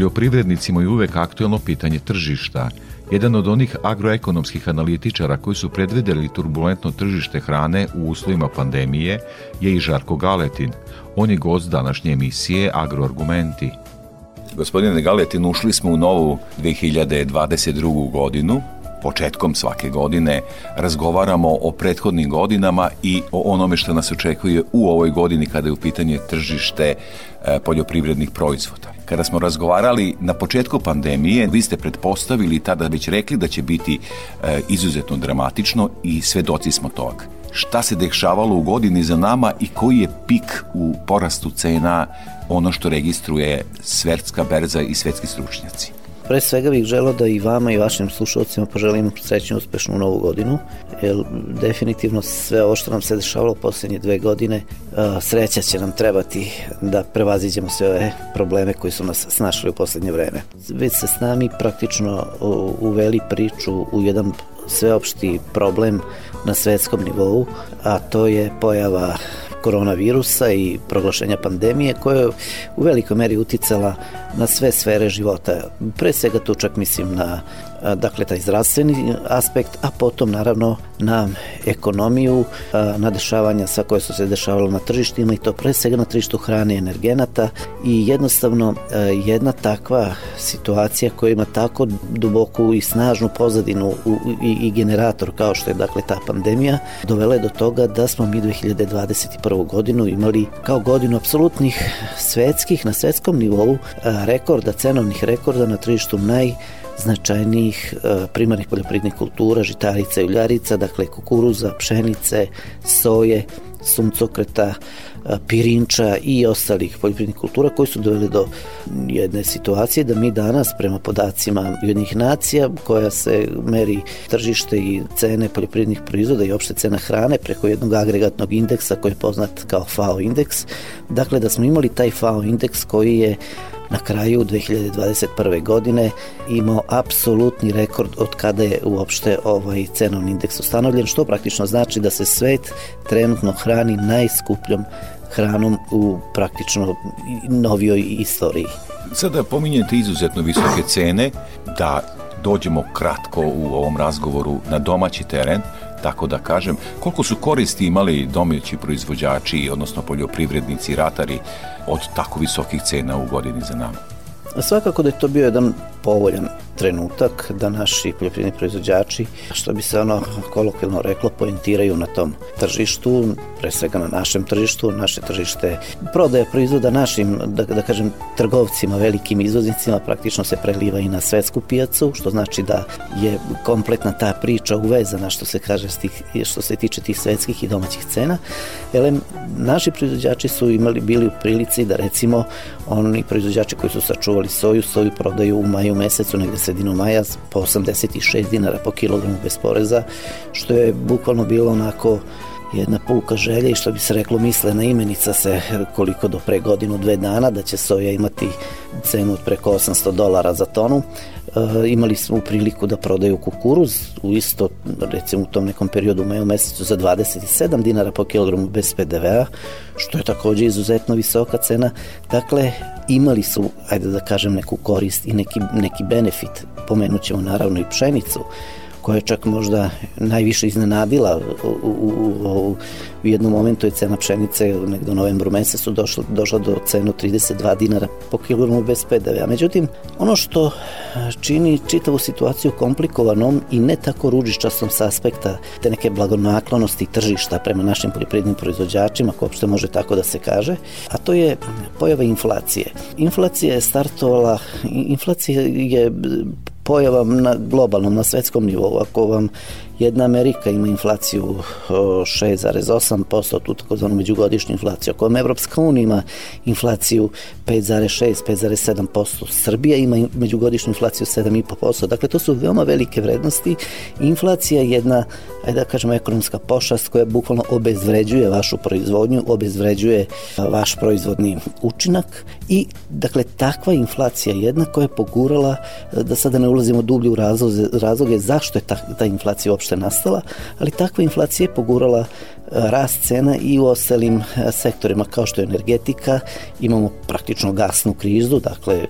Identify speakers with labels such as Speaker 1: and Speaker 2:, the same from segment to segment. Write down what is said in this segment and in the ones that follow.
Speaker 1: Poljoprivrednicima je uvek aktuelno pitanje tržišta. Jedan od onih agroekonomskih analitičara koji su predvideli turbulentno tržište hrane u uslovima pandemije je i Žarko Galetin. On je gost današnje emisije Agroargumenti.
Speaker 2: Gospodine Galetin, ušli smo u novu 2022. godinu. Početkom svake godine razgovaramo o prethodnim godinama i o onome što nas očekuje u ovoj godini kada je u pitanje tržište e, poljoprivrednih proizvoda. Kada smo razgovarali na početku pandemije, vi ste pretpostavili tada već rekli da će biti e, izuzetno dramatično i svedoci smo toga. Šta se dešavalo u godini za nama i koji je pik u porastu cena ono što registruje svetska berza i svetski stručnjaci?
Speaker 3: Pre svega bih želeo da i vama i vašim slušalcima poželim srećnu uspešnu novu godinu, jer definitivno sve ovo što nam se dešavalo poslednje dve godine, sreća će nam trebati da prevaziđemo sve ove probleme koji su nas snašli u poslednje vreme. Već se s nami praktično uveli priču u jedan sveopšti problem na svetskom nivou, a to je pojava koronavirusa i proglašenja pandemije koja je u velikoj meri uticala na sve sfere života. Pre svega tu čak mislim na dakle taj zdravstveni aspekt, a potom naravno na ekonomiju, na dešavanja sa koje su se dešavalo na tržištima i to pre svega na tržištu hrane i energenata i jednostavno jedna takva situacija koja ima tako duboku i snažnu pozadinu i generator kao što je dakle ta pandemija dovela je do toga da smo mi 2021. godinu imali kao godinu apsolutnih svetskih na svetskom nivou rekorda, cenovnih rekorda na tržištu naj značajnijih e, primarnih poljoprivrednih kultura, žitarica i uljarica, dakle kukuruza, pšenice, soje, suncokreta, e, pirinča i ostalih poljoprivrednih kultura koji su doveli do jedne situacije da mi danas prema podacima jednih nacija koja se meri tržište i cene poljoprivrednih proizvoda i opšte cena hrane preko jednog agregatnog indeksa koji je poznat kao FAO indeks, dakle da smo imali taj FAO indeks koji je na kraju 2021. godine imao apsolutni rekord od kada je uopšte ovaj cenovni indeks ustanovljen, što praktično znači da se svet trenutno hrani najskupljom hranom u praktično novijoj istoriji.
Speaker 2: Sada pominjete izuzetno visoke cene, da dođemo kratko u ovom razgovoru na domaći teren, tako da kažem, koliko su koristi imali domaći proizvođači, odnosno poljoprivrednici, ratari od tako visokih cena u godini za nama?
Speaker 3: Svakako da je to bio jedan povoljan trenutak da naši poljoprivredni proizvođači, što bi se ono kolokvilno reklo, poentiraju na tom tržištu, pre svega na našem tržištu, naše tržište prodaje proizvoda našim, da, da kažem, trgovcima, velikim izvoznicima, praktično se preliva i na svetsku pijacu, što znači da je kompletna ta priča uvezana što se kaže stih, što se tiče tih svetskih i domaćih cena. Elem, naši proizvođači su imali bili u prilici da recimo oni proizvođači koji su sačuvali soju, soju prodaju u maju mesecu, negde sredinom maja, po 86 dinara po kilogramu bez poreza, što je bukvalno bilo onako jedna puka želja i što bi se reklo mislena imenica se koliko do pre godinu dve dana da će soja imati cenu od preko 800 dolara za tonu. E, imali smo priliku da prodaju kukuruz u isto recimo u tom nekom periodu u maju mesecu za 27 dinara po kilogramu bez PDV-a što je takođe izuzetno visoka cena. Dakle imali su ajde da kažem neku korist i neki, neki benefit. Pomenut ćemo naravno i pšenicu koja je čak možda najviše iznenadila u, u, u, u jednom momentu je cena pšenice negde u novembru mesecu došla, došla do cenu 32 dinara po kilogramu bez PDV-a. Međutim, ono što čini čitavu situaciju komplikovanom i ne tako ružičastom sa aspekta te neke blagonaklonosti tržišta prema našim poljoprivrednim proizvođačima, ako uopšte može tako da se kaže, a to je pojava inflacije. Inflacija je startovala, inflacija je pojava na globalnom, na svetskom nivou. Ako vam jedna Amerika ima inflaciju 6,8%, tu takozvanu međugodišnju inflaciju, ako vam Evropska unija ima inflaciju 5,6, 5,7%, Srbija ima međugodišnju inflaciju 7,5%, dakle to su veoma velike vrednosti. Inflacija je jedna, ajde da kažemo, ekonomska pošast koja bukvalno obezvređuje vašu proizvodnju, obezvređuje vaš proizvodni učinak i dakle takva inflacija jedna koja je pogurala da sada ne ulazimo dublje u razloge, razloge zašto je ta, ta inflacija uopšte nastala, ali takva inflacija je pogurala rast cena i u ostalim e, sektorima kao što je energetika, imamo praktično gasnu krizu, dakle e,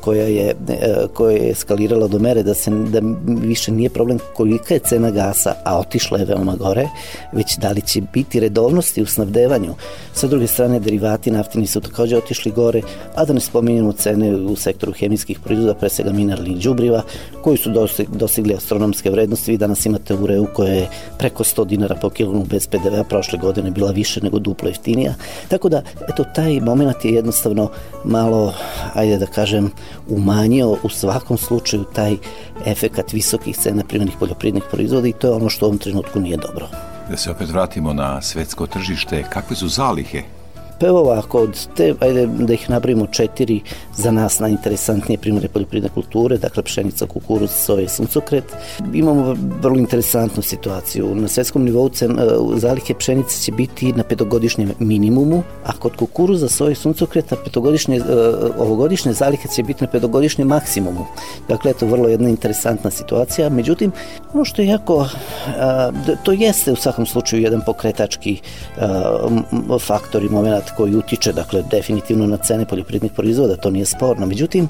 Speaker 3: koja je, e, koja je eskalirala do mere da se da više nije problem kolika je cena gasa, a otišla je veoma gore, već da li će biti redovnosti u snabdevanju. Sa druge strane, derivati naftini su takođe otišli gore, a da ne spominjemo cene u sektoru hemijskih proizvoda, pre svega mineralnih đubriva, koji su dosegli astronomske vrednosti. Vi danas imate ureu koja je preko 100 dinara po kilogramu bez PDV-a prošle godine bila više nego duplo jeftinija. Tako da, eto, taj moment je jednostavno malo, ajde da kažem, umanjio u svakom slučaju taj efekat visokih cena primjenih poljoprivrednih proizvoda i to je ono što u ovom trenutku nije dobro.
Speaker 2: Da se opet vratimo na svetsko tržište, kakve su zalihe
Speaker 3: Pa evo ovako, od te, ajde da ih napravimo četiri za nas najinteresantnije primere poljoprivredne kulture, dakle pšenica, kukuruz, soje suncokret. Imamo vrlo interesantnu situaciju. Na svetskom nivou cen, e, zalihe pšenice će biti na petogodišnjem minimumu, a kod kukuruza, soje suncokreta petogodišnje, e, ovogodišnje zalihe će biti na petogodišnjem maksimumu. Dakle, eto, vrlo jedna interesantna situacija. Međutim, ono što je jako, to jeste u svakom slučaju jedan pokretački faktor i moment koji utiče, dakle, definitivno na cene poljoprivrednih proizvoda, to nije sporno. Međutim,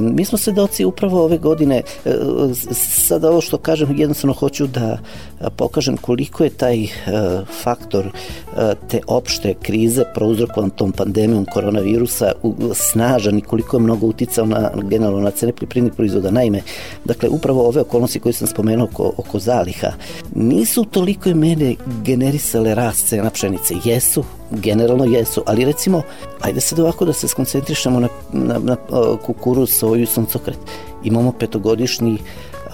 Speaker 3: mi smo svedoci upravo ove godine, e, sada ovo što kažem, jednostavno hoću da pokažem koliko je taj e, faktor e, te opšte krize prouzrokovan tom pandemijom koronavirusa snažan i koliko je mnogo uticao na, generalno na cene poljoprivrednih proizvoda. Naime, dakle, upravo ove okolnosti koje sam spomenuo oko, oko zaliha nisu u tolikoj mene generisale rast cena pšenice. Jesu, generalno jesu, ali recimo, ajde sad ovako da se skoncentrišemo na, na, na kukuruz, soju i suncokret. Imamo petogodišnji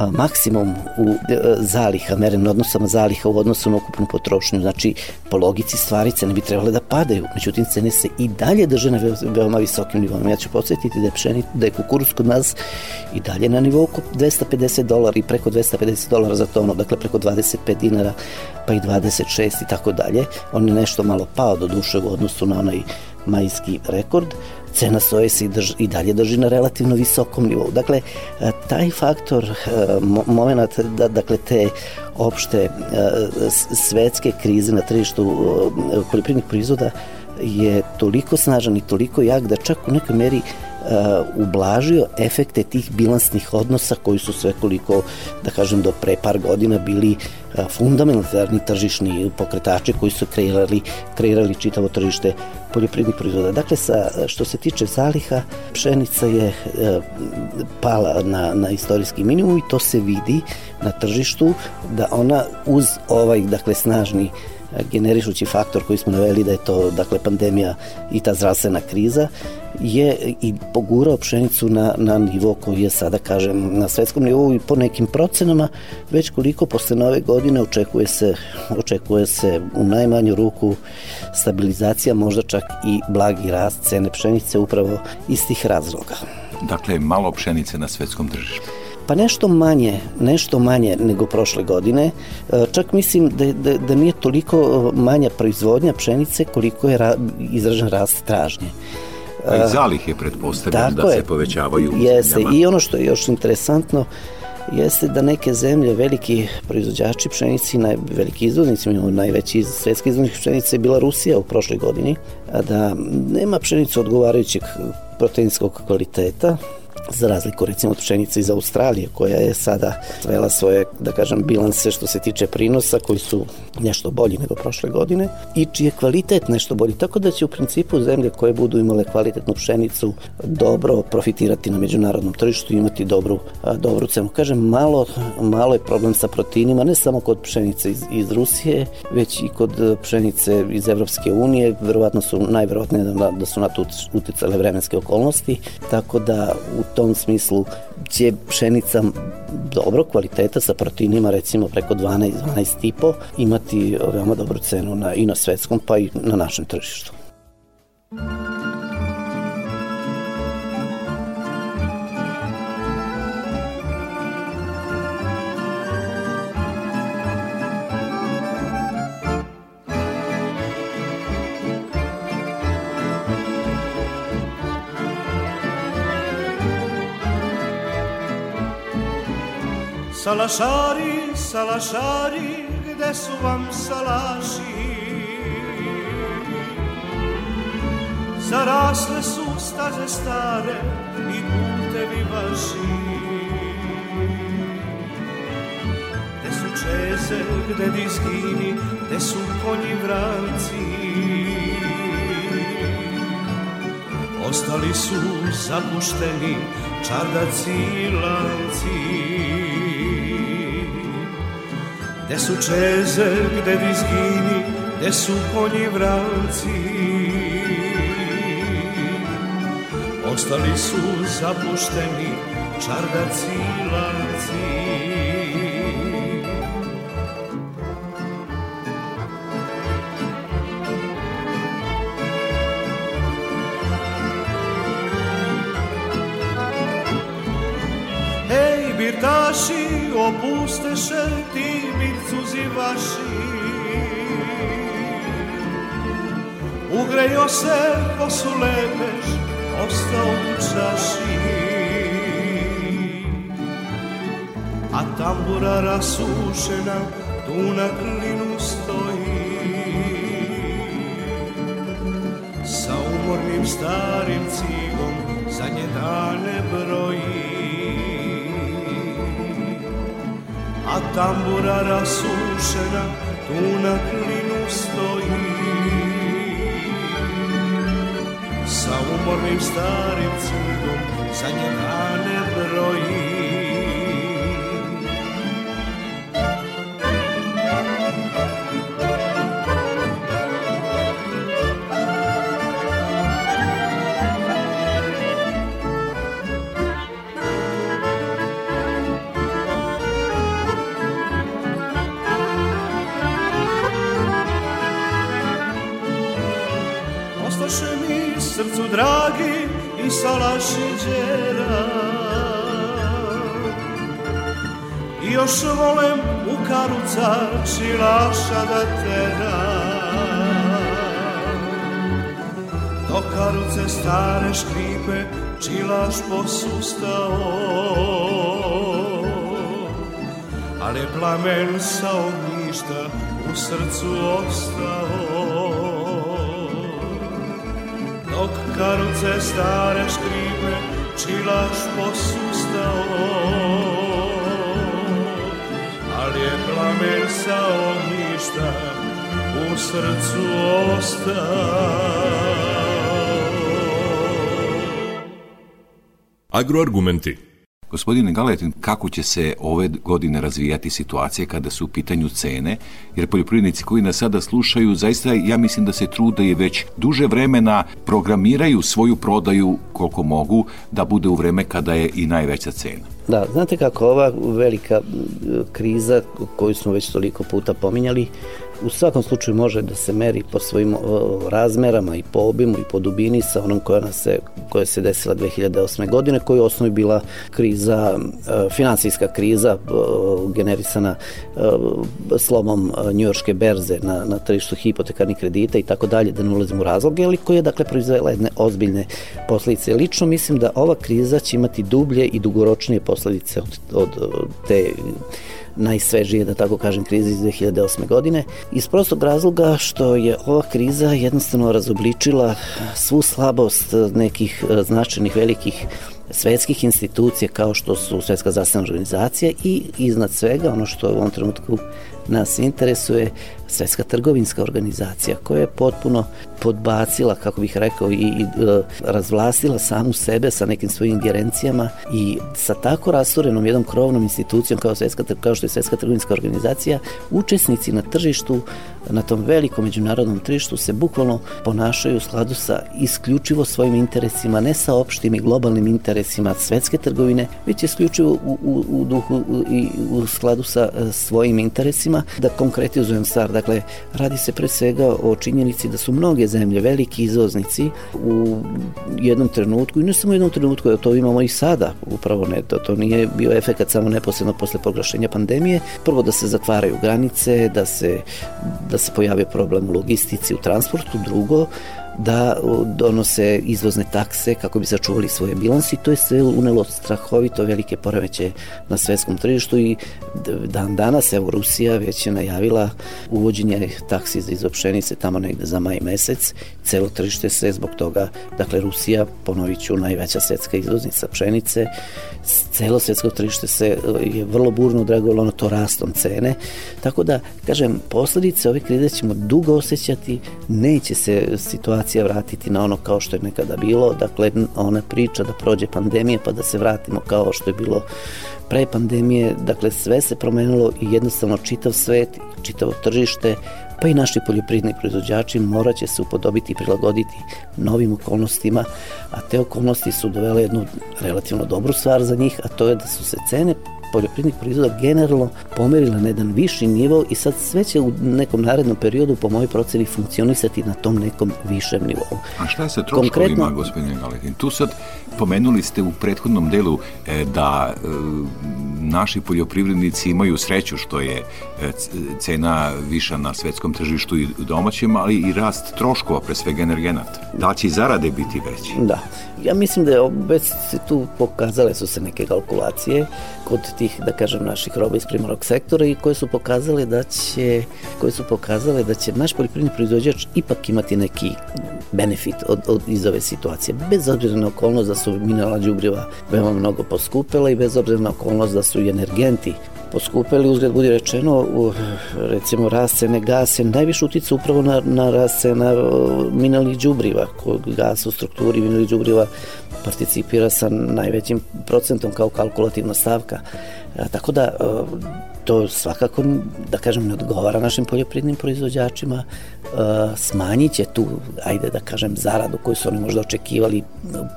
Speaker 3: maksimum u e, zaliha, meren odnosama zaliha u odnosu na ukupnu potrošnju. Znači, po logici stvari cene bi trebale da padaju, međutim cene se i dalje drže na veoma visokim nivom. Ja ću podsjetiti da je, pšeni, da je kukuruz kod nas i dalje na nivou oko 250 dolara i preko 250 dolara za tonu, dakle preko 25 dinara pa i 26 i tako dalje. On je nešto malo pao do duše u odnosu na onaj majski rekord, cena soje se i, drži, i dalje drži na relativno visokom nivou. Dakle, e, taj faktor, e, moment, da, dakle, te opšte e, svetske krize na tržištu poljoprivrednih proizvoda je toliko snažan i toliko jak da čak u nekoj meri uh, ublažio efekte tih bilansnih odnosa koji su sve koliko, da kažem, do pre par godina bili uh, fundamentalni tržišni pokretači koji su kreirali, kreirali čitavo tržište poljoprivrednih proizvoda. Dakle, sa, što se tiče zaliha, pšenica je uh, pala na, na istorijski minimum i to se vidi na tržištu da ona uz ovaj, dakle, snažni generišući faktor koji smo naveli da je to dakle pandemija i ta zdravstvena kriza je i pogurao pšenicu na, na nivo koji je sada, kažem, na svetskom nivou i po nekim procenama, već koliko posle nove godine očekuje se, očekuje se u najmanju ruku stabilizacija, možda čak i blagi rast cene pšenice upravo iz tih razloga.
Speaker 2: Dakle, malo pšenice na svetskom tržištu.
Speaker 3: Pa nešto manje, nešto manje nego prošle godine. E, čak mislim da, da, da nije toliko manja proizvodnja pšenice koliko je ra, izražen rast tražnje.
Speaker 2: Pa i zalih je pretpostavljam da je, se povećavaju.
Speaker 3: Jeste, i ono što je još interesantno, jeste da neke zemlje, veliki proizvođači pšenici, naj, veliki izvoznici, imamo najveći svetski izvoznik pšenice je bila Rusija u prošloj godini, a da nema pšenicu odgovarajućeg proteinskog kvaliteta, za razliku recimo od pšenice iz Australije koja je sada svela svoje, da kažem, bilanse što se tiče prinosa koji su nešto bolji nego prošle godine i čiji je kvalitet nešto bolji. Tako da će u principu zemlje koje budu imale kvalitetnu pšenicu dobro profitirati na međunarodnom tržištu i imati dobru, dobru cenu. Kažem, malo, malo je problem sa proteinima, ne samo kod pšenice iz, iz Rusije, već i kod pšenice iz Evropske unije. Verovatno su najverovatnije da, da su na to uticale vremenske okolnosti, tako da u tom smislu će pšenica dobro kvaliteta sa proteinima recimo preko 12 12,5 imati veoma dobru cenu na, i na svetskom pa i na našem tržištu.
Speaker 4: Salašari, salašari, gde su vam salaši? Zarasle su staze stare i putevi vaši. Gde su čeze, gde dizgini, gde su konji vranci? Ostali su zapušteni čardaci i lanci. Gde su čeze, gde dizgini, gde su konji vranci? Ostali su zapušteni čardaci i lanci opusteše ti bircuzi vaši Ugrejo se ko su lepeš, ostao u čaši. A tambura rasušena tu na klinu stoji. Sa umornim starim cigom zadnje dane broji tambura rasušena tu na klinu stoji. Sa umornim starim cigom za njega ne broji. Dragi i salašiđera I još volem u karuca čilaša da tera Do karuce stare škripe čilaš posustao Ali je plamen sa ognjišta u srcu ostao Dok karuce stare škripe čilaš posustao Ali je plamen sa ognjišta u srcu ostao
Speaker 5: Agroargumenti.
Speaker 2: Gospodine Galetin, kako će se ove godine razvijati situacija kada su u pitanju cene? Jer poljoprivrednici koji nas sada slušaju, zaista ja mislim da se trude i već duže vremena programiraju svoju prodaju koliko mogu da bude u vreme kada je i najveća cena.
Speaker 3: Da, znate kako ova velika kriza koju smo već toliko puta pominjali, u svakom slučaju može da se meri po svojim razmerama i po obimu i po dubini sa onom koja, nas se, koja se desila 2008. godine, koja je osnovi bila kriza, e, finansijska kriza e, generisana e, slomom njujorške berze na, na tržištu hipotekarnih kredita i tako dalje, da ne ulazim u razloge, ali koja je dakle proizvela jedne ozbiljne posledice. Lično mislim da ova kriza će imati dublje i dugoročnije posledice od, od te najsvežije, da tako kažem, krize iz 2008. godine, iz prostog razloga što je ova kriza jednostavno razobličila svu slabost nekih značajnih velikih svetskih institucija kao što su Svetska zdravstvena organizacija i iznad svega ono što je u ovom trenutku nas interesuje Svetska trgovinska organizacija koja je potpuno podbacila, kako bih rekao, i, i e, razvlastila samu sebe sa nekim svojim ingerencijama i sa tako rasturenom jednom krovnom institucijom kao, Svetska, kao što je Svetska trgovinska organizacija, učesnici na tržištu, na tom velikom međunarodnom tržištu se bukvalno ponašaju u skladu sa isključivo svojim interesima, ne sa opštim i globalnim interesima svetske trgovine, već isključivo u, u, u duhu i u skladu sa e, svojim interesima. Da konkretizujem stvar, dakle, radi se pre svega o činjenici da su mnoge zemlje veliki izvoznici u jednom trenutku i ne samo u jednom trenutku, to imamo i sada, upravo ne, to, to nije bio efekat samo neposredno posle proglašenja pandemije, prvo da se zatvaraju granice, da se, da se pojave problem u logistici, u transportu, drugo, da donose izvozne takse kako bi sačuvali svoje bilansi. To je sve unelo strahovito velike poremeće na svetskom tržištu i dan danas, evo Rusija već je najavila uvođenje taksi za izopšenice tamo negde za maj mesec. Celo tržište se zbog toga, dakle Rusija, ponovit ću, najveća svetska izvoznica pšenice, celo svetsko tržište se je vrlo burno odreagovalo na to rastom cene. Tako da, kažem, posledice ove krize ćemo dugo osjećati, neće se situacija vratiti na ono kao što je nekada bilo, dakle, ona priča da prođe pandemija pa da se vratimo kao što je bilo pre pandemije, dakle sve se promenilo i jednostavno čitav svet, čitavo tržište pa i naši poljoprivredni proizvođači moraće se upodobiti i prilagoditi novim okolnostima, a te okolnosti su dovele jednu relativno dobru stvar za njih, a to je da su se cene poljoprivrednih proizvoda generalno pomerila na jedan viši nivo i sad sve će u nekom narednom periodu po mojoj proceni funkcionisati na tom nekom višem nivou.
Speaker 2: A šta sa troškovima, Konkretno, gospodine Galetin? Tu sad pomenuli ste u prethodnom delu e, da e, naši poljoprivrednici imaju sreću što je e, cena viša na svetskom tržištu i domaćem, ali i rast troškova, pre svega energenata. Da će i zarade biti veće?
Speaker 3: Da. Ja mislim da je već se tu pokazale su se neke kalkulacije kod tih, da kažem, naših roba iz primorog sektora i koje su pokazale da će, koje su pokazale da će naš poljoprivredni proizvođač ipak imati neki benefit od, od, iz ove situacije. Bez obzira na okolnost da su mineralna đubriva veoma mnogo poskupela i bez obzira na okolnost da su i energenti poskupeli, uzgled budi rečeno, u, recimo rast cene najviše utica upravo na, na rast cena mineralnih đubriva, gas u strukturi mineralnih đubriva participira sa najvećim procentom kao kalkulativna stavka. E, tako da e, to svakako, da kažem, ne odgovara našim poljoprivrednim proizvođačima, smanjit će tu, ajde da kažem, zaradu koju su oni možda očekivali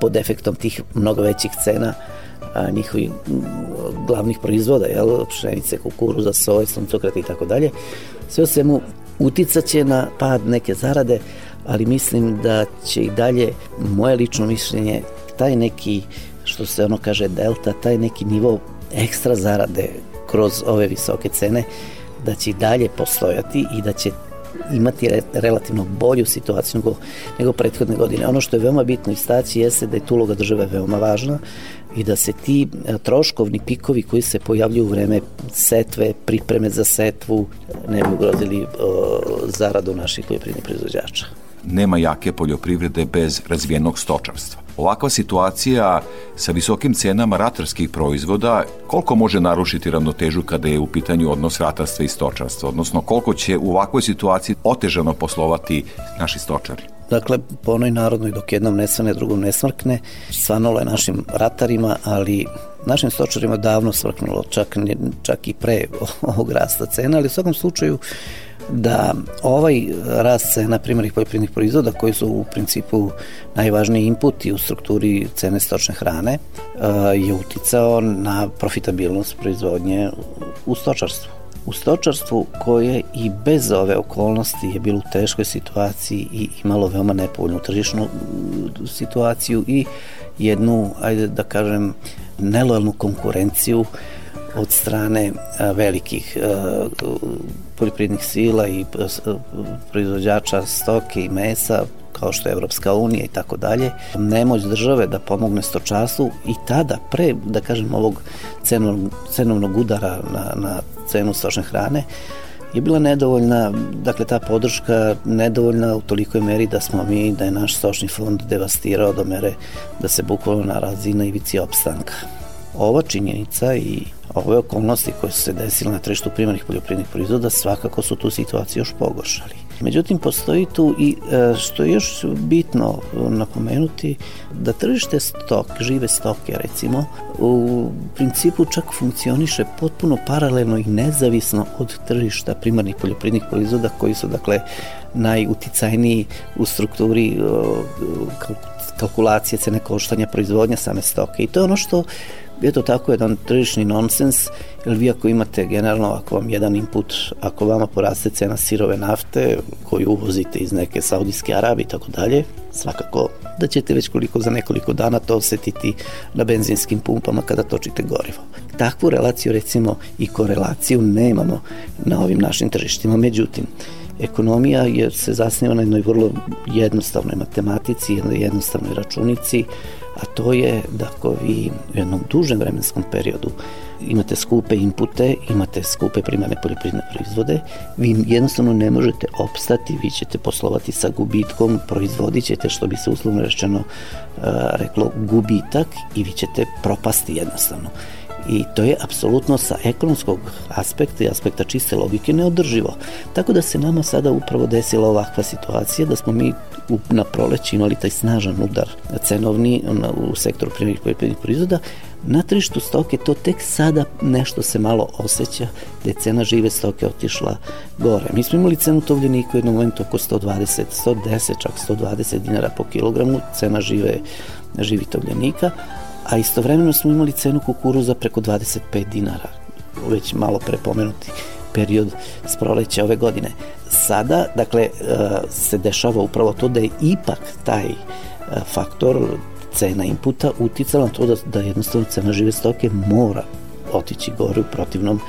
Speaker 3: pod efektom tih mnogo većih cena a, njihovih glavnih proizvoda, jel, pšenice, kukuruza, soj, suncokreta i tako dalje. Sve o svemu uticaće na pad neke zarade, ali mislim da će i dalje moje lično mišljenje taj neki, što se ono kaže delta, taj neki nivo ekstra zarade kroz ove visoke cene, da će i dalje postojati i da će imati re, relativno bolju situaciju nego, nego prethodne godine. Ono što je veoma bitno istaći jeste da je tu uloga države veoma važna i da se ti e, troškovni pikovi koji se pojavljuju u vreme setve, pripreme za setvu, ne bi ugrozili o, zaradu naših poljoprivrednih proizvođača.
Speaker 2: Nema jake poljoprivrede bez razvijenog stočarstva. Ovakva situacija sa visokim cenama ratarskih proizvoda koliko može narušiti ravnotežu kada je u pitanju odnos ratarstva i stočarstva, odnosno koliko će u ovakvoj situaciji otežano poslovati naši stočari?
Speaker 3: Dakle, po onoj narodnoj dok jednom ne svane, drugom ne smrkne, svanulo je našim ratarima, ali našim stočarima davno svrknulo, čak, čak i pre ovog rasta cena, ali u svakom slučaju da ovaj rast cena primarnih poljoprivrednih proizvoda koji su u principu najvažniji inputi u strukturi cene stočne hrane je uticao na profitabilnost proizvodnje u stočarstvu. U stočarstvu koje i bez ove okolnosti je bilo u teškoj situaciji i imalo veoma nepovoljnu tržišnu situaciju i jednu, ajde da kažem, nelojalnu konkurenciju od strane velikih poljoprivrednih sila i proizvođača stoke i mesa kao što je Evropska unija i tako dalje, nemoć države da pomogne stočarstvu i tada, pre, da kažem, ovog cenovnog, cenovnog udara na, na cenu stočne hrane, je bila nedovoljna, dakle ta podrška nedovoljna u tolikoj meri da smo mi, da je naš stočni fond devastirao do mere da se bukvalno na ivici opstanka. Ova činjenica i ove okolnosti koje su se desile na tržištu primarnih poljoprivrednih proizvoda svakako su tu situaciju još pogoršali. Međutim, postoji tu i e, što je još bitno napomenuti, da tržište stok, žive stoke recimo, u principu čak funkcioniše potpuno paralelno i nezavisno od tržišta primarnih poljoprivrednih proizvoda koji su dakle najuticajniji u strukturi kalkulacije cene koštanja proizvodnja same stoke i to je ono što je to tako jedan tržišni nonsens, jer vi ako imate generalno, ako vam jedan input, ako vama poraste cena sirove nafte koju uvozite iz neke Saudijske Arabije i tako dalje, svakako da ćete već koliko za nekoliko dana to osetiti na benzinskim pumpama kada točite gorivo. Takvu relaciju recimo i korelaciju nemamo na ovim našim tržištima, međutim, ekonomija je se zasniva na jednoj vrlo jednostavnoj matematici, jednoj jednostavnoj računici, a to je da ako vi u jednom dužem vremenskom periodu imate skupe inpute, imate skupe primarne poljoprivredne proizvode, vi jednostavno ne možete opstati, vi ćete poslovati sa gubitkom, proizvodit ćete, što bi se uslovno rečeno uh, reklo, gubitak i vi ćete propasti jednostavno i to je apsolutno sa ekonomskog aspekta i aspekta čiste logike neodrživo. Tako da se nama sada upravo desila ovakva situacija da smo mi na proleći imali taj snažan udar cenovni u sektoru primjernih poljoprivrednih proizvoda, na tržištu stoke to tek sada nešto se malo osjeća da je cena žive stoke otišla gore. Mi smo imali cenu tovljenika u jednom momentu oko 120, 110, čak 120 dinara po kilogramu, cena žive živi tovljenika, a istovremeno smo imali cenu kukuruza preko 25 dinara, već malo prepomenuti period s proleća ove godine. Sada, dakle, e, se dešava upravo to da je ipak taj e, faktor cena inputa uticala na to da, da jednostavno cena žive stoke mora otići gore, u protivnom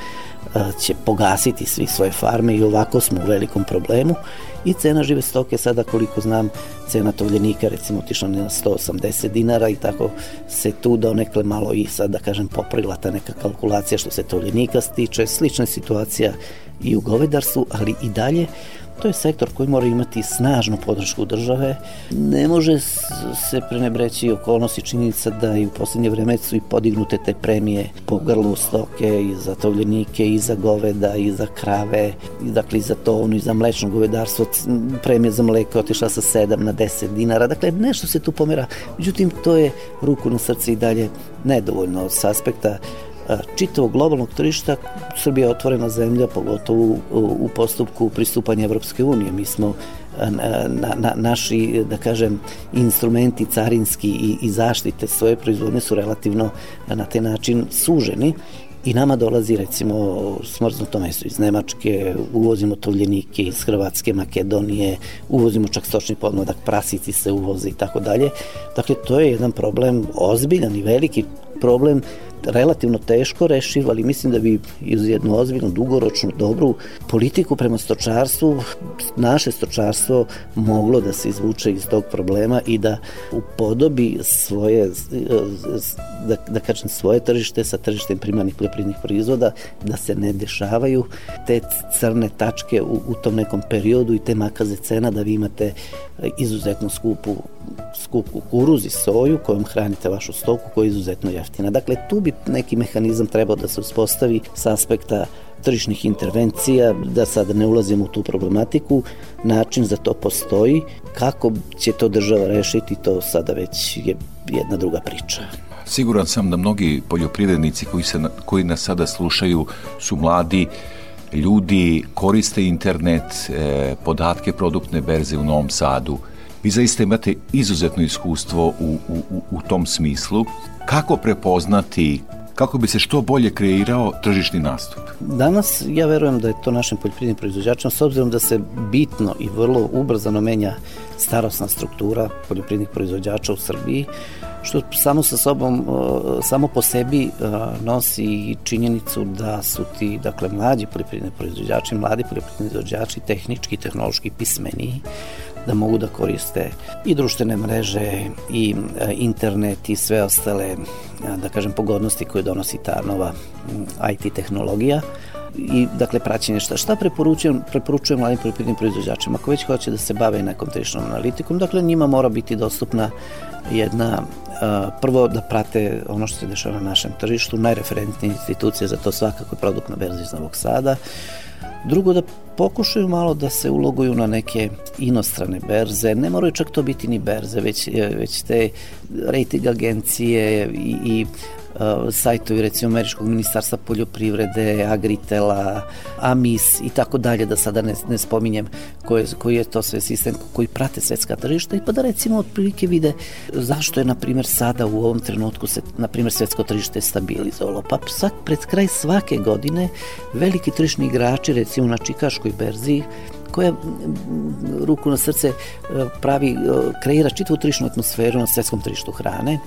Speaker 3: će pogasiti svi svoje farme i ovako smo u velikom problemu i cena žive stoke sada koliko znam cena tovljenika recimo otišla na 180 dinara i tako se tu donekle malo i sad da kažem poprila ta neka kalkulacija što se tovljenika stiče, slična situacija i u govedarstvu, ali i dalje To je sektor koji mora imati snažnu podršku države. Ne može se prenebreći okolnosti činjenica da i u poslednje vreme su i podignute te premije po grlu stoke i za tovljenike i za goveda i za krave i dakle i za tovnu i za mlečno govedarstvo. Premija za mleko otišla sa 7 na 10 dinara. Dakle, nešto se tu pomera. Međutim, to je ruku na srce i dalje nedovoljno s aspekta čitavog globalnog tržišta Srbija je otvorena zemlja, pogotovo u, postupku pristupanja Evropske unije. Mi smo na, na, naši, da kažem, instrumenti carinski i, i zaštite svoje proizvodne su relativno na taj način suženi i nama dolazi recimo smrznuto meso iz Nemačke, uvozimo tovljenike iz Hrvatske, Makedonije, uvozimo čak stočni podmladak, prasici se uvoze i tako dalje. Dakle, to je jedan problem ozbiljan i veliki problem relativno teško rešiv, ali mislim da bi iz jednu ozbiljnu, dugoročnu, dobru politiku prema stočarstvu, naše stočarstvo moglo da se izvuče iz tog problema i da upodobi svoje, da, da kažem, svoje tržište sa tržištem primarnih poljoprivrednih proizvoda, da se ne dešavaju te crne tačke u, u tom nekom periodu i te makaze cena da vi imate izuzetno skupu skup kukuruz i soju kojom hranite vašu stoku koja je izuzetno jeftina. Dakle, tu bi neki mehanizam trebao da se uspostavi sa aspekta tržišnih intervencija, da sad ne ulazimo u tu problematiku, način za to postoji, kako će to država rešiti, to sada već je jedna druga priča.
Speaker 2: Siguran sam da mnogi poljoprivrednici koji, se, koji nas sada slušaju su mladi, ljudi koriste internet, e, podatke produktne berze u Novom Sadu. Vi zaista imate izuzetno iskustvo u, u, u tom smislu. Kako prepoznati kako bi se što bolje kreirao tržišni nastup?
Speaker 3: Danas ja verujem da je to našim poljoprivrednim proizvođačima, s obzirom da se bitno i vrlo ubrzano menja starosna struktura poljoprivrednih proizvođača u Srbiji, što samo sa sobom, samo po sebi nosi činjenicu da su ti, dakle, mlađi poljoprivredni proizvođači, mladi poljoprivredni proizvođači, tehnički, tehnološki pismeniji, da mogu da koriste i društvene mreže i internet i sve ostale, da kažem, pogodnosti koje donosi ta nova IT tehnologija. I dakle praćenje šta šta preporučujem preporučujem mladim poljoprivrednim proizvođačima? Ako već hoće da se bave nekom tržišnom analitikom dakle njima mora biti dostupna jedna prvo da prate ono što se dešava na našem tržištu najreferentnije institucije za to svakako je produkt na berzi iz Novog Sada Drugo, da pokušaju malo da se uloguju na neke inostrane berze, ne moraju čak to biti ni berze, već, već te rating agencije i, i sajtovi recimo Američkog ministarstva poljoprivrede, Agritela, Amis i tako dalje, da sada ne, ne spominjem koji, koji je to sve sistem koji prate svetska tržišta i pa da recimo otprilike vide zašto je na primjer sada u ovom trenutku se na primjer svetsko tržište stabilizovalo. Pa sad pred kraj svake godine veliki tržišni igrači recimo na Čikaškoj berzi koja ruku na srce e, pravi, e, kreira čitavu tržišnu atmosferu na svetskom tržištu hrane,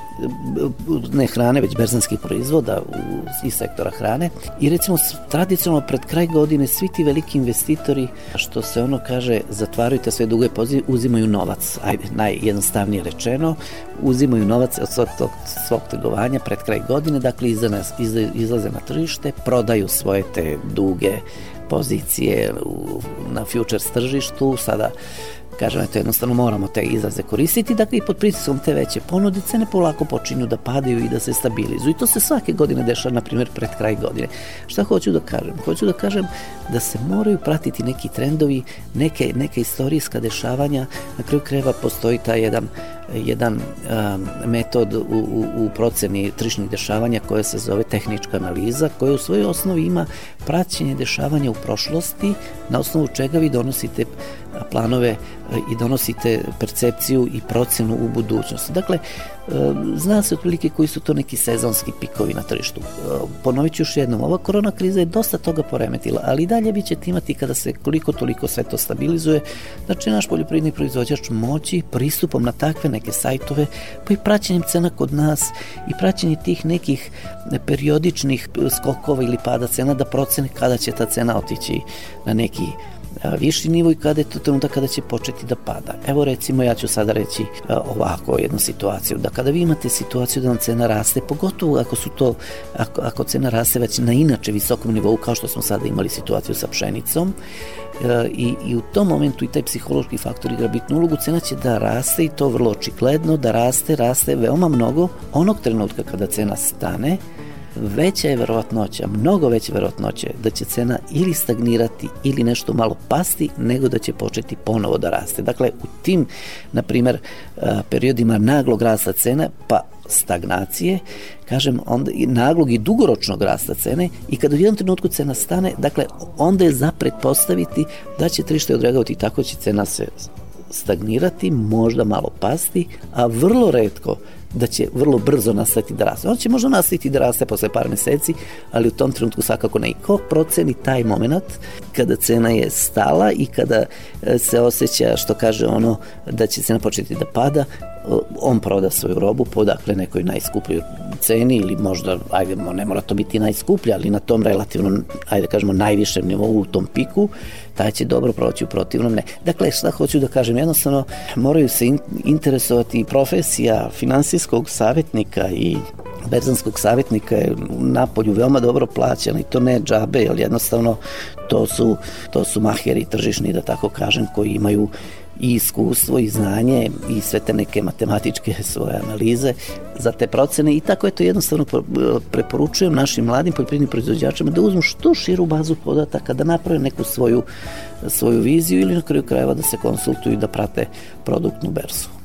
Speaker 3: ne hrane, već berzanskih proizvoda iz sektora hrane. I recimo tradicionalno pred kraj godine svi ti veliki investitori, što se ono kaže, zatvaraju te sve duge pozive, uzimaju novac, ajde, najjednostavnije rečeno, uzimaju novac od svog, tog, svog trgovanja pred kraj godine, dakle izlaze na tržište, prodaju svoje te duge pozicije u, na futures tržištu, sada kažem, eto, jednostavno moramo te izraze koristiti, dakle i pod pritiskom te veće ponude cene polako počinju da padaju i da se stabilizuju. I to se svake godine dešava, na primjer, pred kraj godine. Šta hoću da kažem? Hoću da kažem da se moraju pratiti neki trendovi, neke, neke istorijska dešavanja, na kraju kreva postoji taj jedan jedan um, metod u, u, u proceni trišnih dešavanja koja se zove tehnička analiza, koja u svojoj osnovi ima praćenje dešavanja u prošlosti, na osnovu čega vi donosite planove i donosite percepciju i procenu u budućnosti. Dakle, zna se otprilike koji su to neki sezonski pikovi na tržištu. Ponovit ću još jednom, ova korona kriza je dosta toga poremetila, ali i dalje vi ćete imati kada se koliko toliko sve to stabilizuje, znači naš poljoprivredni proizvođač moći pristupom na takve neke sajtove, pa i praćenjem cena kod nas i praćenje tih nekih periodičnih skokova ili pada cena da procene kada će ta cena otići na neki viši nivo i kada je to trenutak kada će početi da pada. Evo recimo ja ću sada reći ovako jednu situaciju, da kada vi imate situaciju da vam cena raste, pogotovo ako su to, ako, ako cena raste već na inače visokom nivou kao što smo sada imali situaciju sa pšenicom, i, i u tom momentu i taj psihološki faktor igra bitnu ulogu, cena će da raste i to vrlo očigledno, da raste, raste veoma mnogo onog trenutka kada cena stane, veća je verovatnoća, mnogo veća verovatnoća da će cena ili stagnirati ili nešto malo pasti nego da će početi ponovo da raste. Dakle, u tim, na primer, periodima naglog rasta cena, pa stagnacije, kažem, onda i naglog i dugoročnog rasta cene i kada u jednom trenutku cena stane, dakle, onda je za pretpostaviti da će tržište odreagovati tako će cena se stagnirati, možda malo pasti, a vrlo redko da će vrlo brzo nastaviti da raste. On će možda nastaviti da raste posle par meseci, ali u tom trenutku svakako ne. Ko proceni taj moment kada cena je stala i kada e, se osjeća, što kaže ono, da će cena početi da pada, on proda svoju robu po dakle nekoj najskupljoj ceni ili možda, ajde, ne mora to biti najskuplja, ali na tom relativno, ajde kažemo, najvišem nivou u tom piku, taj će dobro proći u protivnom ne. Dakle, šta hoću da kažem, jednostavno moraju se in, interesovati profesija finansijskog savjetnika i berzanskog savjetnika je u napolju veoma dobro plaćena i to ne džabe, jer jednostavno to su, to su maheri tržišni, da tako kažem, koji imaju i iskustvo i znanje i sve te neke matematičke svoje analize za te procene. I tako je to jednostavno preporučujem našim mladim poljoprivrednim proizvođačima da uzmu što širu bazu podataka, da naprave neku svoju, svoju viziju ili na kraju krajeva da se konsultuju i da prate produktnu berzu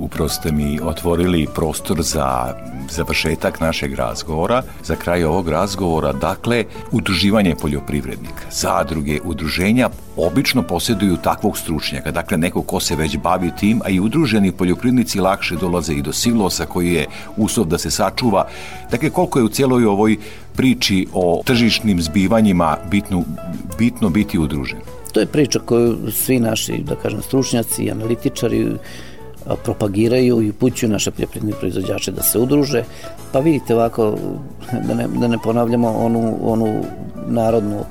Speaker 2: upravo ste mi otvorili prostor za završetak našeg razgovora, za kraj ovog razgovora, dakle, udruživanje poljoprivrednika, zadruge, udruženja obično posjeduju takvog stručnjaka, dakle neko ko se već bavi tim, a i udruženi poljoprivrednici lakše dolaze i do silosa koji je uslov da se sačuva. Dakle, koliko je u cijeloj ovoj priči o tržišnim zbivanjima bitno, bitno biti udružen?
Speaker 3: To je priča koju svi naši, da kažem, stručnjaci i analitičari propagiraju i upućuju naše poljoprivredne proizvođače da se udruže. Pa vidite ovako, da ne, da ne ponavljamo onu, onu narodnu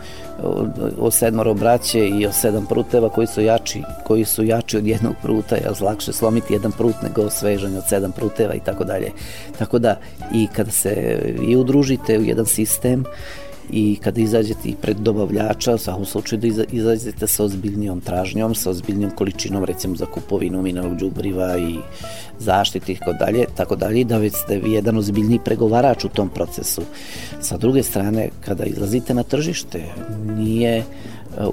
Speaker 3: o sedmoro braće i o sedam pruteva koji su jači, koji su jači od jednog pruta, je lakše slomiti jedan prut nego svežanje od sedam pruteva i tako dalje. Tako da i kada se i udružite u jedan sistem i kada izađete i pred dobavljača, u svakom slučaju da izađete sa ozbiljnijom tražnjom, sa ozbiljnijom količinom recimo za kupovinu mineralnog đubriva i zaštiti i tako dalje, tako dalje, da već ste vi jedan ozbiljni pregovarač u tom procesu. Sa druge strane, kada izlazite na tržište, nije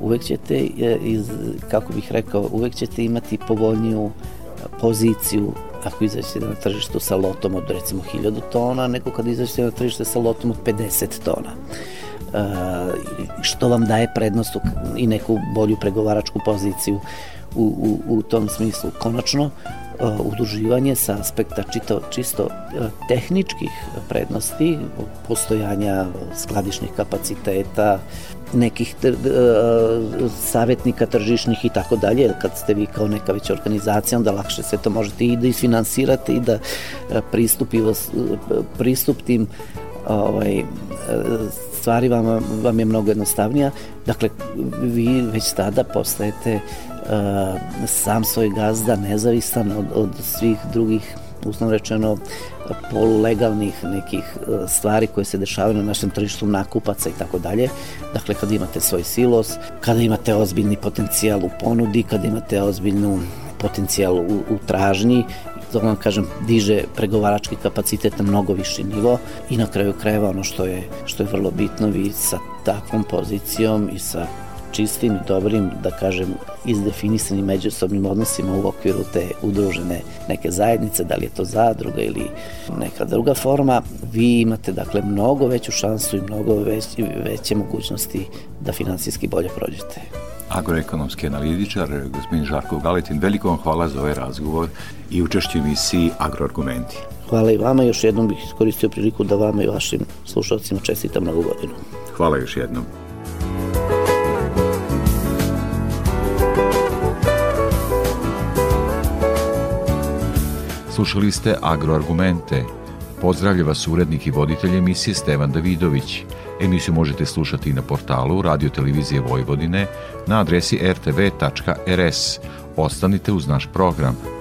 Speaker 3: uvek ćete, iz, kako bih rekao, uvek ćete imati povoljniju poziciju ako izađete na tržištu sa lotom od recimo 1000 tona, nego kad izađete na tržište sa lotom od 50 tona. Uh, što vam daje prednost i neku bolju pregovaračku poziciju u, u, u tom smislu. Konačno, uh, udruživanje sa aspekta čito, čisto uh, tehničkih prednosti, postojanja skladišnih kapaciteta, nekih savjetnika tržišnih i tako dalje, kad ste vi kao neka već organizacija, onda lakše sve to možete i da isfinansirate i da pristupi, uh, pristup tim ovaj, stvari vam, vam je mnogo jednostavnija. Dakle, vi već tada postajete uh, sam svoj gazda, nezavisan od, od svih drugih uslovno rečeno polulegalnih nekih e, stvari koje se dešavaju na našem tržištu nakupaca i tako dalje. Dakle, kad imate svoj silos, kada imate ozbiljni potencijal u ponudi, kada imate ozbiljnu potencijal u, u tražnji to vam kažem diže pregovarački kapacitet na mnogo viši nivo i na kraju krajeva ono što je što je vrlo bitno vi sa takvom pozicijom i sa čistim i dobrim, da kažem, izdefinisanim međusobnim odnosima u okviru te udružene neke zajednice, da li je to zadruga ili neka druga forma, vi imate dakle mnogo veću šansu i mnogo već, veće mogućnosti da finansijski bolje prođete.
Speaker 2: Agroekonomski analitičar, gospodin Žarko Galetin, veliko vam hvala za ovaj razgovor i učešću emisiji Agroargumenti.
Speaker 3: Hvala i vama, još jednom bih iskoristio priliku da vama i vašim slušalcima čestitam novu godinu.
Speaker 2: Hvala još jednom.
Speaker 1: Slušali ste Agroargumente. Pozdravlja vas urednik i voditelj emisije Stevan Davidović. Emisiju možete slušati i na portalu Radio Televizije Vojvodine na adresi rtv.rs. Ostanite uz naš program.